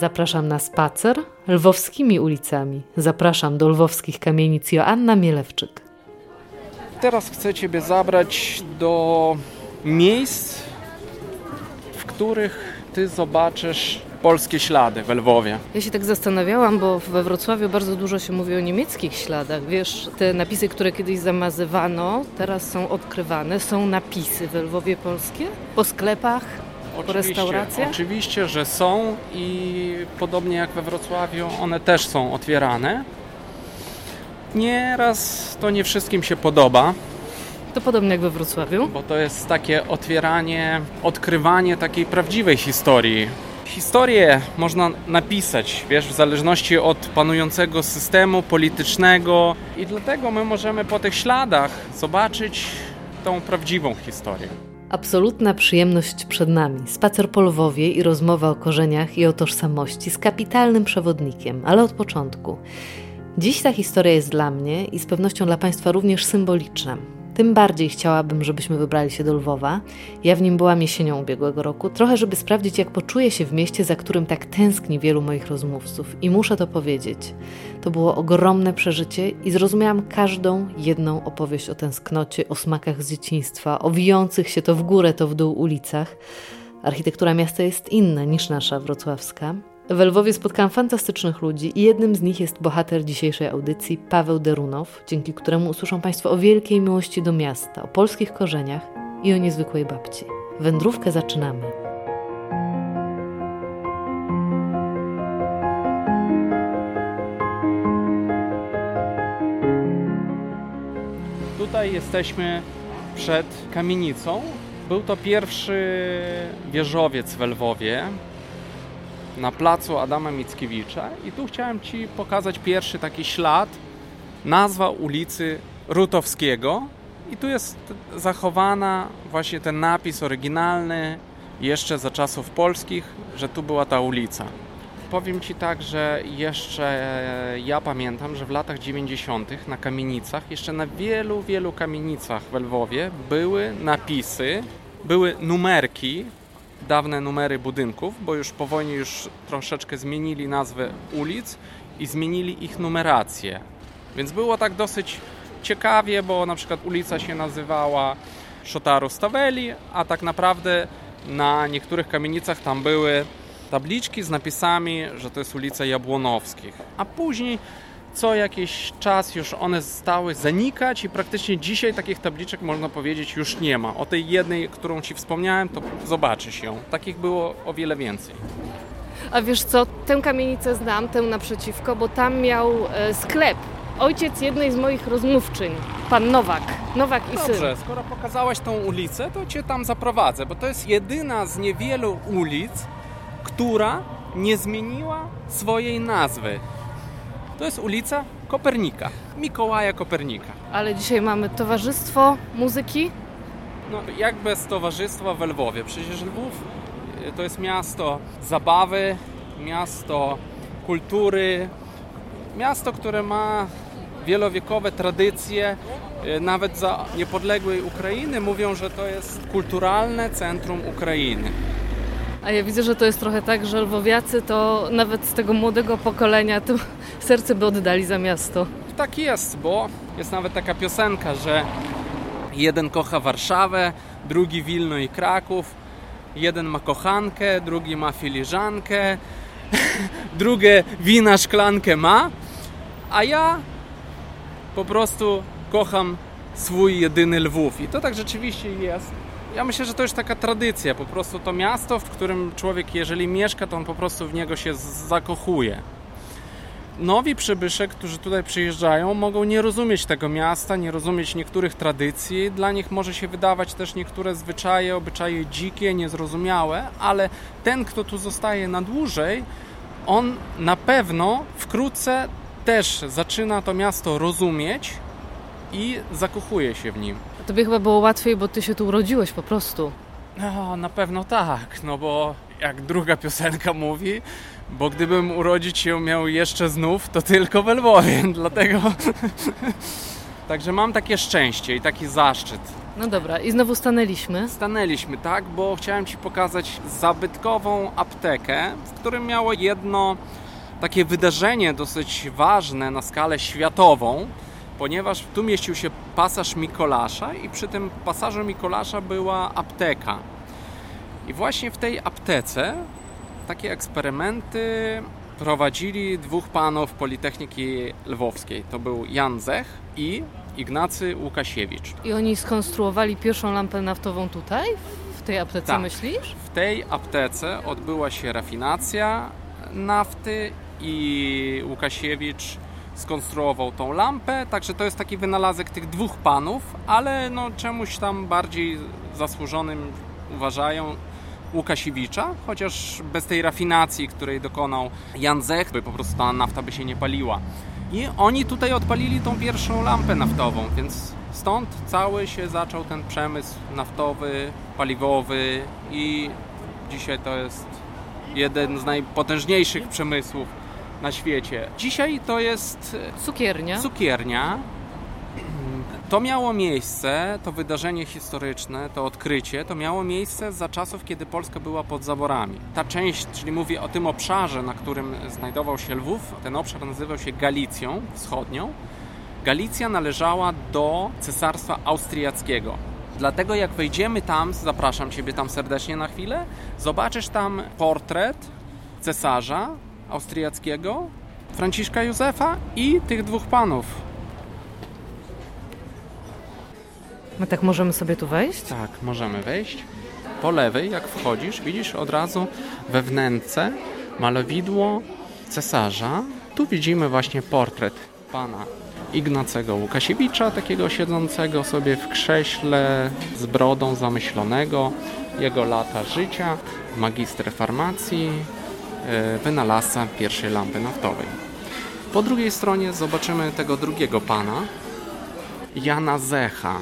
Zapraszam na spacer lwowskimi ulicami. Zapraszam do lwowskich kamienic Joanna Mielewczyk. Teraz chcę Ciebie zabrać do miejsc, w których Ty zobaczysz polskie ślady w Lwowie. Ja się tak zastanawiałam, bo we Wrocławiu bardzo dużo się mówi o niemieckich śladach. Wiesz, te napisy, które kiedyś zamazywano, teraz są odkrywane. Są napisy w Lwowie polskie? Po sklepach? Po restauracjach? Oczywiście, że są i podobnie jak we Wrocławiu, one też są otwierane. Nieraz to nie wszystkim się podoba. To podobnie jak we Wrocławiu? Bo to jest takie otwieranie, odkrywanie takiej prawdziwej historii. Historię można napisać, wiesz, w zależności od panującego systemu politycznego i dlatego my możemy po tych śladach zobaczyć tą prawdziwą historię. Absolutna przyjemność przed nami. Spacer po Lwowie i rozmowa o korzeniach i o tożsamości z kapitalnym przewodnikiem, ale od początku. Dziś ta historia jest dla mnie i z pewnością dla Państwa również symboliczna. Tym bardziej chciałabym, żebyśmy wybrali się do Lwowa. Ja w nim byłam jesienią ubiegłego roku, trochę żeby sprawdzić, jak poczuję się w mieście, za którym tak tęskni wielu moich rozmówców. I muszę to powiedzieć. To było ogromne przeżycie i zrozumiałam każdą jedną opowieść o tęsknocie, o smakach z dzieciństwa, o wijących się to w górę, to w dół ulicach. Architektura miasta jest inna niż nasza wrocławska. W Lwowie spotkałam fantastycznych ludzi i jednym z nich jest bohater dzisiejszej audycji, Paweł Derunow, dzięki któremu usłyszą Państwo o wielkiej miłości do miasta, o polskich korzeniach i o niezwykłej babci. Wędrówkę zaczynamy. Tutaj jesteśmy przed kamienicą. Był to pierwszy wieżowiec w Lwowie, na placu Adama Mickiewicza i tu chciałem Ci pokazać pierwszy taki ślad, nazwa ulicy Rutowskiego i tu jest zachowana właśnie ten napis oryginalny jeszcze za czasów polskich, że tu była ta ulica. Powiem Ci tak, że jeszcze ja pamiętam, że w latach 90. na kamienicach, jeszcze na wielu, wielu kamienicach w Lwowie były napisy, były numerki dawne numery budynków, bo już po wojnie już troszeczkę zmienili nazwę ulic i zmienili ich numerację. Więc było tak dosyć ciekawie, bo na przykład ulica się nazywała Szotaru Staweli, a tak naprawdę na niektórych kamienicach tam były tabliczki z napisami, że to jest ulica Jabłonowskich. A później co jakiś czas już one stały zanikać i praktycznie dzisiaj takich tabliczek można powiedzieć już nie ma. O tej jednej, którą Ci wspomniałem, to zobaczysz ją. Takich było o wiele więcej. A wiesz co, tę kamienicę znam, tę naprzeciwko, bo tam miał e, sklep. Ojciec jednej z moich rozmówczyń, pan Nowak. Nowak i Dobrze, syn. Dobrze, skoro pokazałaś tą ulicę, to Cię tam zaprowadzę, bo to jest jedyna z niewielu ulic, która nie zmieniła swojej nazwy. To jest ulica Kopernika, Mikołaja Kopernika. Ale dzisiaj mamy towarzystwo muzyki? No, jak bez towarzystwa w Lwowie? Przecież Lwów y, to jest miasto zabawy, miasto kultury, miasto, które ma wielowiekowe tradycje. Y, nawet za niepodległej Ukrainy mówią, że to jest kulturalne centrum Ukrainy. A ja widzę, że to jest trochę tak, że lwowiacy to nawet z tego młodego pokolenia to serce by oddali za miasto. Tak jest, bo jest nawet taka piosenka, że jeden kocha Warszawę, drugi Wilno i Kraków, jeden ma kochankę, drugi ma filiżankę, drugie wina szklankę ma, a ja po prostu kocham swój jedyny Lwów. I to tak rzeczywiście jest. Ja myślę, że to już taka tradycja, po prostu to miasto, w którym człowiek, jeżeli mieszka, to on po prostu w niego się zakochuje. Nowi przybysze, którzy tutaj przyjeżdżają, mogą nie rozumieć tego miasta, nie rozumieć niektórych tradycji. Dla nich może się wydawać też niektóre zwyczaje, obyczaje dzikie, niezrozumiałe, ale ten, kto tu zostaje na dłużej, on na pewno wkrótce też zaczyna to miasto rozumieć i zakochuje się w nim. Tobie chyba było łatwiej, bo ty się tu urodziłeś po prostu. No, na pewno tak, no bo jak druga piosenka mówi, bo gdybym urodzić się miał jeszcze znów, to tylko w Lwowie, dlatego... Także mam takie szczęście i taki zaszczyt No dobra, i znowu stanęliśmy. Stanęliśmy, tak, bo chciałem Ci pokazać zabytkową aptekę, w którym miało jedno takie wydarzenie dosyć ważne na skalę światową, ponieważ tu mieścił się pasaż Mikolasza i przy tym pasażu Mikolasza była apteka. I właśnie w tej aptece takie eksperymenty prowadzili dwóch panów Politechniki Lwowskiej. To był Jan Zech i Ignacy Łukasiewicz. I oni skonstruowali pierwszą lampę naftową tutaj? W tej aptece tak. myślisz? W tej aptece odbyła się rafinacja nafty i Łukasiewicz skonstruował tą lampę, także to jest taki wynalazek tych dwóch panów, ale no czemuś tam bardziej zasłużonym uważają Łukasiewicza, chociaż bez tej rafinacji, której dokonał Jan Zech, by po prostu ta nafta by się nie paliła. I oni tutaj odpalili tą pierwszą lampę naftową, więc stąd cały się zaczął ten przemysł naftowy, paliwowy i dzisiaj to jest jeden z najpotężniejszych przemysłów na świecie. Dzisiaj to jest cukiernia. Cukiernia, to miało miejsce, to wydarzenie historyczne, to odkrycie, to miało miejsce za czasów, kiedy Polska była pod zaborami. Ta część, czyli mówię o tym obszarze, na którym znajdował się Lwów, ten obszar nazywał się Galicją Wschodnią. Galicja należała do Cesarstwa Austriackiego. Dlatego jak wejdziemy tam, zapraszam Ciebie tam serdecznie na chwilę, zobaczysz tam portret cesarza austriackiego, Franciszka Józefa i tych dwóch panów, My tak możemy sobie tu wejść? Tak, możemy wejść. Po lewej, jak wchodzisz, widzisz od razu we wnęce malowidło cesarza. Tu widzimy właśnie portret pana Ignacego Łukasiewicza, takiego siedzącego sobie w krześle z brodą zamyślonego, jego lata życia, magister farmacji, wynalazca pierwszej lampy naftowej. Po drugiej stronie zobaczymy tego drugiego pana, Jana Zecha,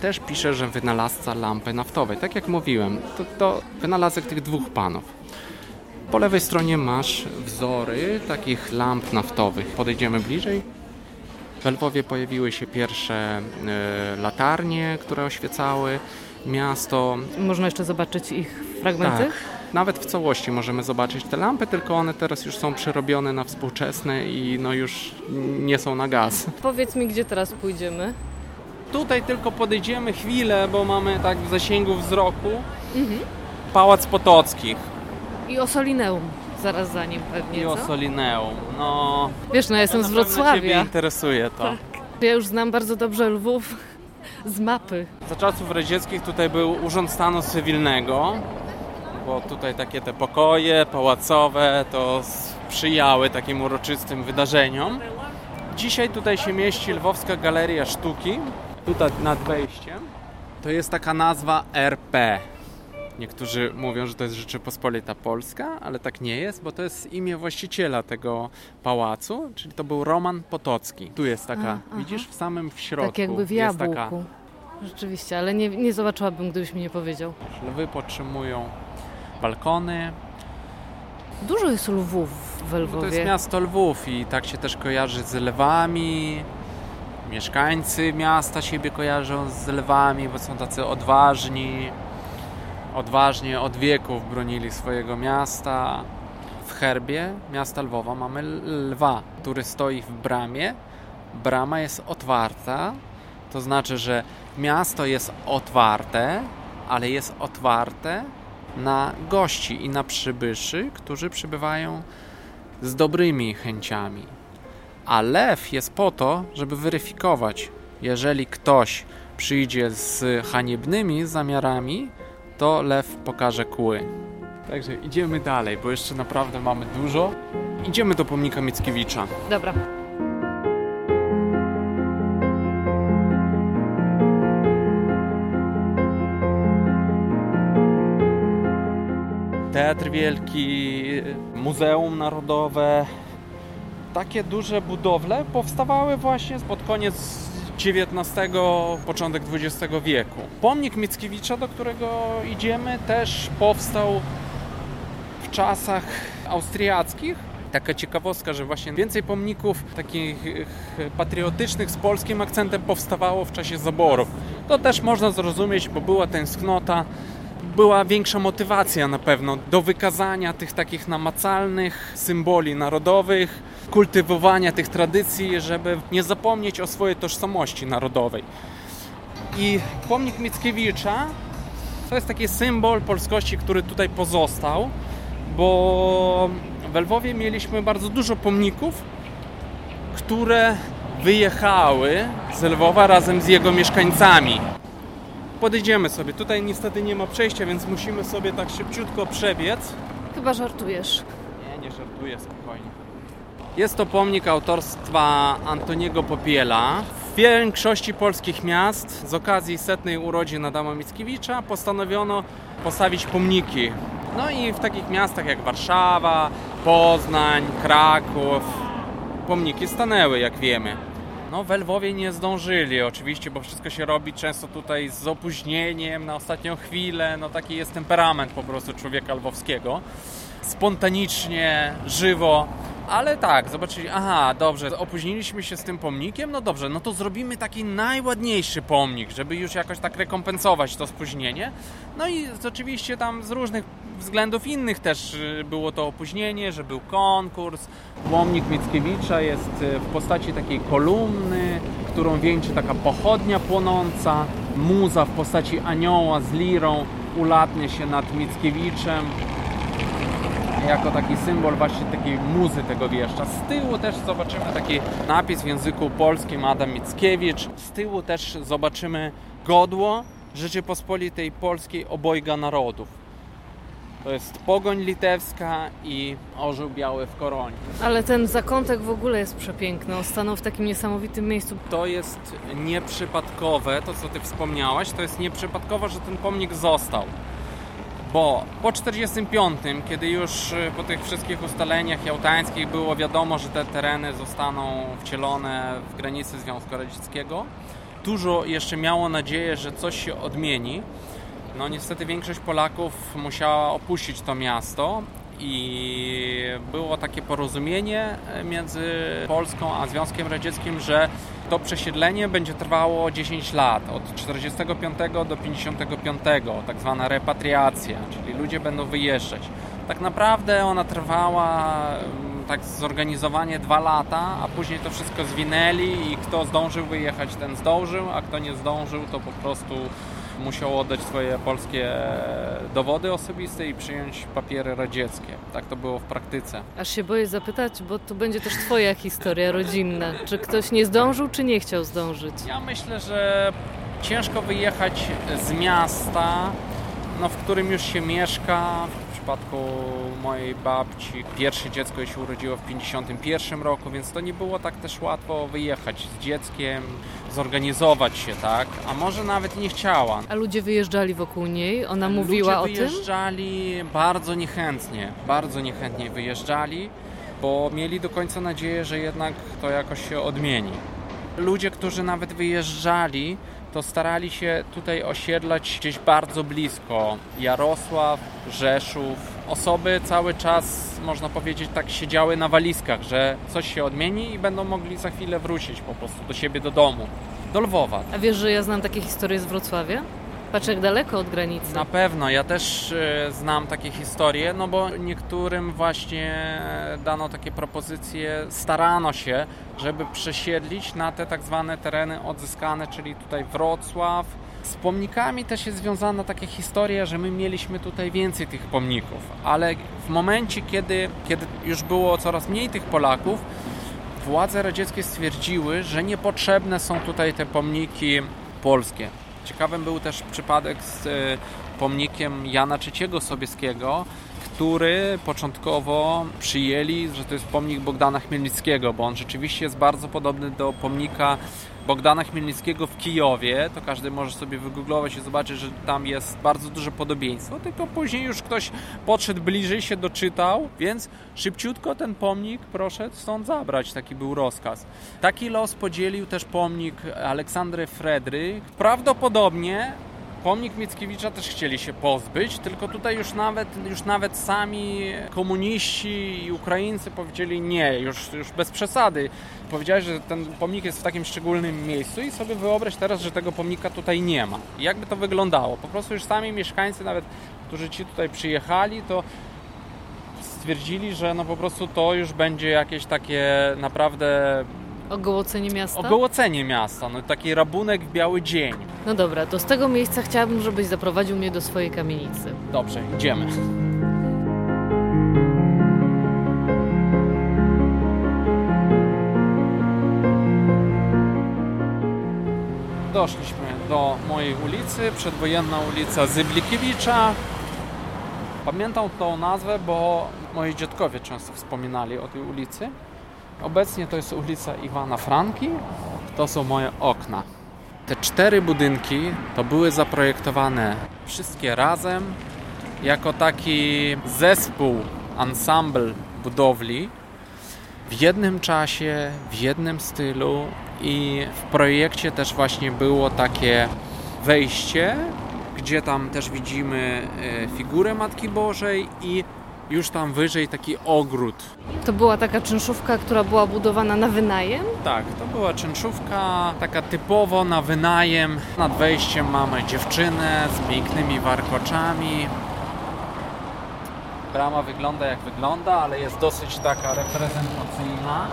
też pisze, że wynalazca lampy naftowej. Tak jak mówiłem, to, to wynalazek tych dwóch panów. Po lewej stronie masz wzory takich lamp naftowych. Podejdziemy bliżej. W Lwowie pojawiły się pierwsze y, latarnie, które oświecały miasto. Można jeszcze zobaczyć ich fragmenty? Tak. Nawet w całości możemy zobaczyć te lampy, tylko one teraz już są przerobione na współczesne i no już nie są na gaz. Powiedz mi, gdzie teraz pójdziemy? Tutaj tylko podejdziemy chwilę, bo mamy tak w zasięgu wzroku mhm. Pałac Potockich. I Osolineum zaraz za nim pewnie, I? Osolineum, no... Wiesz, no ja jestem z Wrocławia. Ciebie interesuje to. Tak. Ja już znam bardzo dobrze Lwów z mapy. Za czasów radzieckich tutaj był Urząd Stanu Cywilnego, bo tutaj takie te pokoje pałacowe to sprzyjały takim uroczystym wydarzeniom. Dzisiaj tutaj się mieści Lwowska Galeria Sztuki, tutaj nad wejściem, to jest taka nazwa RP. Niektórzy mówią, że to jest Rzeczypospolita Polska, ale tak nie jest, bo to jest imię właściciela tego pałacu, czyli to był Roman Potocki. Tu jest taka, A, widzisz, w samym w środku. Tak jakby w jabłku. Taka... Rzeczywiście, ale nie, nie zobaczyłabym, gdybyś mi nie powiedział. Lwy podtrzymują balkony. Dużo jest lwów w Lwowie. No to jest miasto Lwów i tak się też kojarzy z lwami, Mieszkańcy miasta siebie kojarzą z lwami, bo są tacy odważni. Odważnie od wieków bronili swojego miasta. W herbie miasta Lwowa mamy lwa, który stoi w bramie. Brama jest otwarta, to znaczy, że miasto jest otwarte, ale jest otwarte na gości i na przybyszy, którzy przybywają z dobrymi chęciami. A lew jest po to, żeby weryfikować, jeżeli ktoś przyjdzie z haniebnymi zamiarami, to lew pokaże kły. Także idziemy dalej, bo jeszcze naprawdę mamy dużo. Idziemy do pomnika Mickiewicza. Dobra. Teatr Wielki, Muzeum Narodowe, takie duże budowle powstawały właśnie pod koniec XIX, początek XX wieku. Pomnik Mickiewicza, do którego idziemy, też powstał w czasach austriackich. taka ciekawostka, że właśnie więcej pomników takich patriotycznych z polskim akcentem powstawało w czasie zaborów. To też można zrozumieć, bo była tęsknota, była większa motywacja na pewno do wykazania tych takich namacalnych symboli narodowych, kultywowania tych tradycji, żeby nie zapomnieć o swojej tożsamości narodowej. I pomnik Mickiewicza to jest taki symbol polskości, który tutaj pozostał, bo w Lwowie mieliśmy bardzo dużo pomników, które wyjechały z Lwowa razem z jego mieszkańcami. Podejdziemy sobie. Tutaj niestety nie ma przejścia, więc musimy sobie tak szybciutko przebiec. Chyba żartujesz. Nie, nie żartuję, spokojnie. Jest to pomnik autorstwa Antoniego Popiela. W większości polskich miast z okazji setnej urodzin Adama Mickiewicza postanowiono postawić pomniki. No i w takich miastach jak Warszawa, Poznań, Kraków pomniki stanęły, jak wiemy. No w Lwowie nie zdążyli oczywiście, bo wszystko się robi często tutaj z opóźnieniem, na ostatnią chwilę. No taki jest temperament po prostu człowieka lwowskiego. Spontanicznie, żywo. Ale tak, zobaczyli, aha, dobrze, opóźniliśmy się z tym pomnikiem, no dobrze, no to zrobimy taki najładniejszy pomnik, żeby już jakoś tak rekompensować to spóźnienie. No i oczywiście tam z różnych względów innych też y, było to opóźnienie, że był konkurs. Pomnik Mickiewicza jest y, w postaci takiej kolumny, którą wieńczy taka pochodnia płonąca, muza w postaci anioła z lirą ulatnie się nad Mickiewiczem jako taki symbol właśnie takiej muzy tego wieszcza. Z tyłu też zobaczymy taki napis w języku polskim Adam Mickiewicz. Z tyłu też zobaczymy godło Rzeczypospolitej Polskiej obojga narodów. To jest pogoń litewska i orzeł biały w koronie. Ale ten zakątek w ogóle jest przepiękny. On stanął w takim niesamowitym miejscu. To jest nieprzypadkowe, to co ty wspomniałaś, to jest nieprzypadkowe, że ten pomnik został bo po 45, kiedy już y, po tych wszystkich ustaleniach jałtańskich było wiadomo, że te tereny zostaną wcielone w granicy Związku Radzieckiego, dużo jeszcze miało nadzieję, że coś się odmieni. No niestety większość Polaków musiała opuścić to miasto i było takie porozumienie między Polską a Związkiem Radzieckim, że to przesiedlenie będzie trwało 10 lat, od 45 do 55, tak zwana repatriacja, czyli ludzie będą wyjeżdżać. Tak naprawdę ona trwała mm, tak zorganizowanie dwa lata, a później to wszystko zwinęli i kto zdążył wyjechać, ten zdążył, a kto nie zdążył, to po prostu musiał oddać swoje polskie dowody osobiste i przyjąć papiery radzieckie. Tak to było w praktyce. Aż się boję zapytać, bo to będzie też Twoja historia rodzinna. Czy ktoś nie zdążył, czy nie chciał zdążyć? Ja myślę, że ciężko wyjechać z miasta, no, w którym już się mieszka, przypadku mojej babci pierwsze dziecko się urodziło w 51 roku, więc to nie było tak też łatwo wyjechać z dzieckiem, zorganizować się, tak? A może nawet nie chciała. A ludzie wyjeżdżali wokół niej? Ona mówiła ludzie o tym? wyjeżdżali bardzo niechętnie, bardzo niechętnie wyjeżdżali, bo mieli do końca nadzieję, że jednak to jakoś się odmieni. Ludzie, którzy nawet wyjeżdżali, to starali się tutaj osiedlać gdzieś bardzo blisko. Jarosław, Rzeszów. Osoby cały czas, można powiedzieć, tak siedziały na walizkach, że coś się odmieni i będą mogli za chwilę wrócić po prostu do siebie, do domu, do Lwowa. A wiesz, że ja znam takie historie z Wrocławia? Patrz jak daleko od granicy. Na pewno, ja też e, znam takie historie, no bo niektórym właśnie dano takie propozycje, starano się, żeby przesiedlić na te tak zwane tereny odzyskane, czyli tutaj Wrocław. Z pomnikami też jest związana taka historia, że my mieliśmy tutaj więcej tych pomników, ale w momencie, kiedy, kiedy już było coraz mniej tych Polaków, władze radzieckie stwierdziły, że niepotrzebne są tutaj te pomniki polskie. Ciekawym był też przypadek z e, pomnikiem Jana III Sobieskiego, który początkowo przyjęli, że to jest pomnik Bogdana Chmielnickiego, bo on rzeczywiście jest bardzo podobny do pomnika Bogdana Chmielnickiego w Kijowie, to każdy może sobie wygooglować i zobaczyć, że tam jest bardzo duże podobieństwo, tylko później już ktoś podszedł bliżej, się doczytał, więc szybciutko ten pomnik proszę stąd zabrać, taki był rozkaz. Taki los podzielił też pomnik Aleksandry Fredryk. Prawdopodobnie pomnik Mickiewicza też chcieli się pozbyć, tylko tutaj już nawet, już nawet sami komuniści i Ukraińcy powiedzieli nie, już, już bez przesady. Powiedziałeś, że ten pomnik jest w takim szczególnym miejscu i sobie wyobraź teraz, że tego pomnika tutaj nie ma. Jakby to wyglądało? Po prostu już sami mieszkańcy, nawet którzy ci tutaj przyjechali, to stwierdzili, że no po prostu to już będzie jakieś takie naprawdę Ogołocenie miasta? Ogołocenie miasta, no taki rabunek w biały dzień. No dobra, to z tego miejsca chciałabym, żebyś zaprowadził mnie do swojej kamienicy. Dobrze, idziemy. Doszliśmy do mojej ulicy, przedwojenna ulica Zyblikiewicza. Pamiętam tą nazwę, bo moi dziadkowie często wspominali o tej ulicy. Obecnie to jest ulica Iwana Franki. To są moje okna. Te cztery budynki to były zaprojektowane wszystkie razem jako taki zespół, ensemble budowli w jednym czasie, w jednym stylu i w projekcie też właśnie było takie wejście, gdzie tam też widzimy e, figurę Matki Bożej i już tam wyżej taki ogród. To była taka czynszówka, która była budowana na wynajem? Tak, to była czynszówka taka typowo na wynajem. Nad wejściem mamy dziewczynę z pięknymi warkoczami. Brama wygląda jak wygląda, ale jest dosyć taka reprezentacyjna.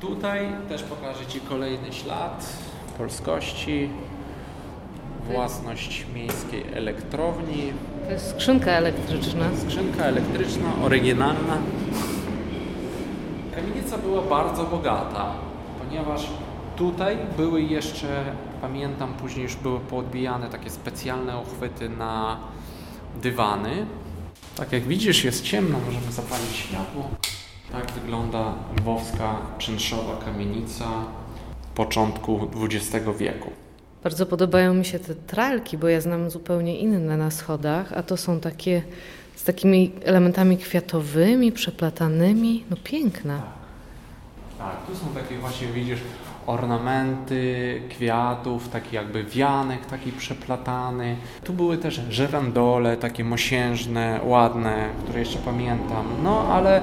Tutaj też pokażę Ci kolejny ślad polskości własność miejskiej elektrowni. To jest skrzynka elektryczna. Skrzynka elektryczna, oryginalna. Kamienica była bardzo bogata, ponieważ tutaj były jeszcze, pamiętam, później już były poodbijane takie specjalne uchwyty na dywany. Tak jak widzisz, jest ciemno, możemy zapalić światło. Tak wygląda lwowska czynszowa kamienica początku XX wieku. Bardzo podobają mi się te tralki, bo ja znam zupełnie inne na schodach, a to są takie z takimi elementami kwiatowymi, przeplatanymi. No piękne. Tak, tak tu są takie właśnie, widzisz, ornamenty kwiatów, taki jakby wianek taki przeplatany. Tu były też żerandole takie mosiężne, ładne, które jeszcze pamiętam. No ale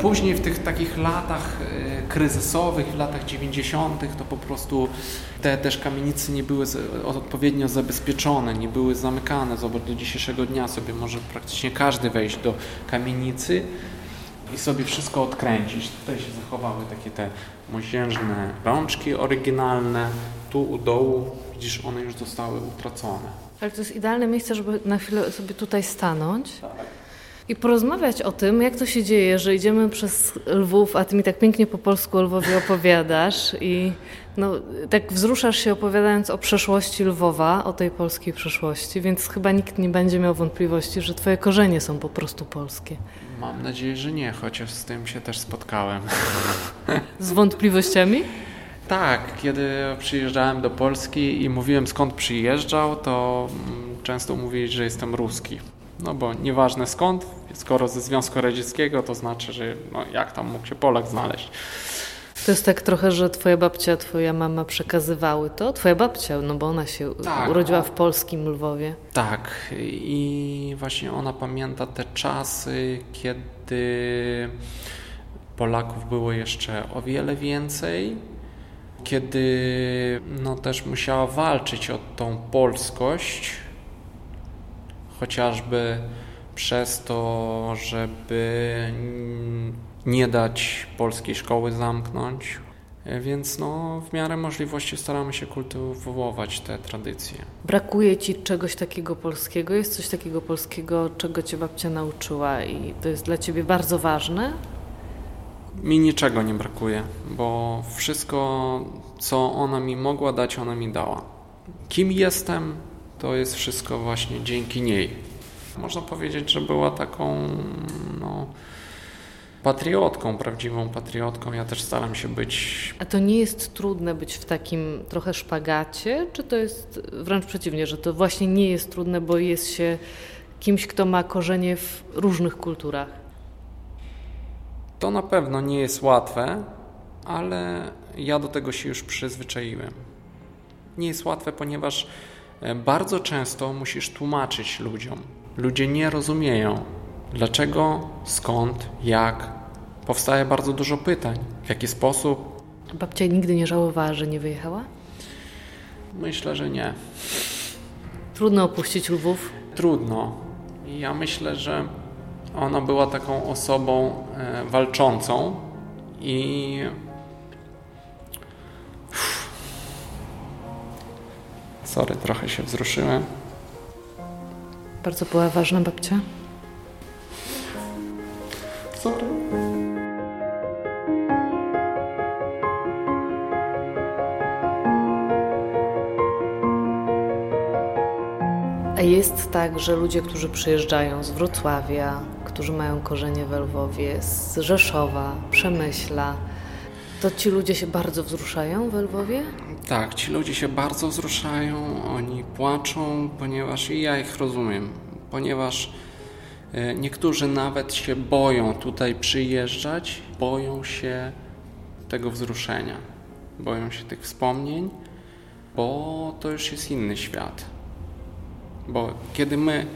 później w tych takich latach e, kryzysowych, w latach 90. to po prostu te też kamienice nie były odpowiednio zabezpieczone, nie były zamykane. Zobacz, do dzisiejszego dnia sobie może praktycznie każdy wejść do kamienicy i sobie wszystko odkręcić. Tutaj się zachowały takie te mosiężne rączki oryginalne. Tu u dołu, widzisz, one już zostały utracone. Ale to jest idealne miejsce, żeby na chwilę sobie tutaj stanąć. Tak i porozmawiać o tym, jak to się dzieje, że idziemy przez Lwów, a ty mi tak pięknie po polsku o Lwowie opowiadasz i no, tak wzruszasz się opowiadając o przeszłości Lwowa, o tej polskiej przeszłości, więc chyba nikt nie będzie miał wątpliwości, że twoje korzenie są po prostu polskie. Mam nadzieję, że nie, chociaż z tym się też spotkałem. Z wątpliwościami? Tak, kiedy przyjeżdżałem do Polski i mówiłem skąd przyjeżdżał, to mm, często mówili, że jestem ruski. No bo nieważne skąd, skoro ze Związku Radzieckiego, to znaczy, że no, jak tam mógł się Polak znaleźć. To jest tak trochę, że twoja babcia, twoja mama przekazywały to? Twoja babcia, no bo ona się tak, urodziła w polskim Lwowie. Tak i właśnie ona pamięta te czasy, kiedy Polaków było jeszcze o wiele więcej, kiedy no też musiała walczyć o tą polskość, chociażby przez to, żeby nie dać polskiej szkoły zamknąć. Więc no, w miarę możliwości staramy się kultywować te tradycje. Brakuje ci czegoś takiego polskiego? Jest coś takiego polskiego, czego cię babcia nauczyła i to jest dla ciebie bardzo ważne? Mi niczego nie brakuje, bo wszystko, co ona mi mogła dać, ona mi dała. Kim jestem, to jest wszystko właśnie dzięki niej. Można powiedzieć, że była taką no, patriotką, prawdziwą patriotką. Ja też staram się być. A to nie jest trudne być w takim trochę szpagacie, czy to jest wręcz przeciwnie, że to właśnie nie jest trudne, bo jest się kimś, kto ma korzenie w różnych kulturach? To na pewno nie jest łatwe, ale ja do tego się już przyzwyczaiłem. Nie jest łatwe, ponieważ bardzo często musisz tłumaczyć ludziom. Ludzie nie rozumieją, dlaczego, skąd, jak. Powstaje bardzo dużo pytań. W jaki sposób? Babcia nigdy nie żałowała, że nie wyjechała? Myślę, że nie. Trudno opuścić Lwów? Trudno. Ja myślę, że ona była taką osobą e, walczącą i Sorry, trochę się wzruszyłem. Bardzo była ważna babcia? Sorry. A jest tak, że ludzie, którzy przyjeżdżają z Wrocławia, którzy mają korzenie w Lwowie, z Rzeszowa, Przemyśla, to ci ludzie się bardzo wzruszają w Lwowie? Tak, ci ludzie się bardzo wzruszają, oni płaczą, ponieważ i ja ich rozumiem, ponieważ e, niektórzy nawet się boją tutaj przyjeżdżać, boją się tego wzruszenia, boją się tych wspomnień, bo to już jest inny świat. Bo kiedy my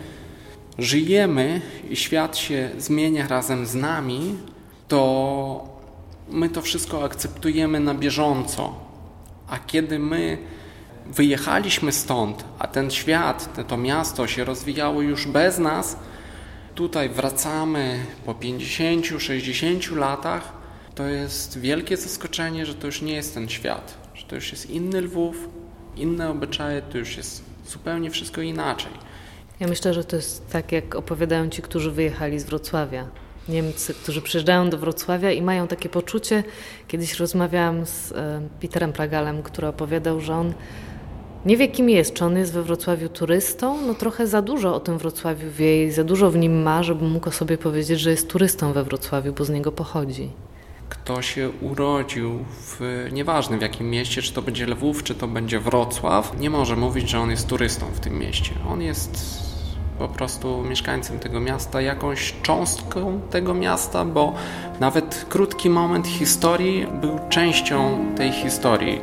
żyjemy i świat się zmienia razem z nami, to my to wszystko akceptujemy na bieżąco. A kiedy my wyjechaliśmy stąd, a ten świat, to miasto się rozwijało już bez nas, tutaj wracamy po 50-60 latach, to jest wielkie zaskoczenie, że to już nie jest ten świat, że to już jest inny Lwów, inne obyczaje, to już jest zupełnie wszystko inaczej. Ja myślę, że to jest tak, jak opowiadają ci, którzy wyjechali z Wrocławia. Niemcy, którzy przyjeżdżają do Wrocławia i mają takie poczucie. Kiedyś rozmawiałam z e, Peterem Plagalem, który opowiadał, że on nie wie, kim jest, czy on jest we Wrocławiu turystą. No trochę za dużo o tym Wrocławiu wie i za dużo w nim ma, żeby mógł sobie powiedzieć, że jest turystą we Wrocławiu, bo z niego pochodzi. Kto się urodził w nieważne w jakim mieście, czy to będzie Lwów, czy to będzie Wrocław, nie może mówić, że on jest turystą w tym mieście. On jest po prostu mieszkańcem tego miasta, jakąś cząstką tego miasta, bo nawet krótki moment historii był częścią tej historii.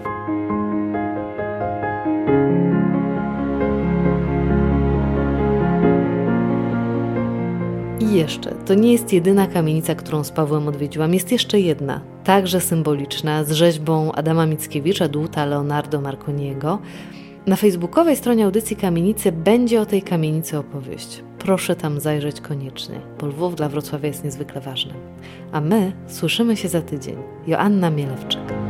I jeszcze, to nie jest jedyna kamienica, którą z Pawłem odwiedziłam. Jest jeszcze jedna, także symboliczna, z rzeźbą Adama Mickiewicza, dłuta Leonardo Marconiego. Na facebookowej stronie audycji Kamienicy będzie o tej kamienicy opowieść. Proszę tam zajrzeć koniecznie, bo Lwów dla Wrocławia jest niezwykle ważny. A my słyszymy się za tydzień. Joanna Mielewczyk.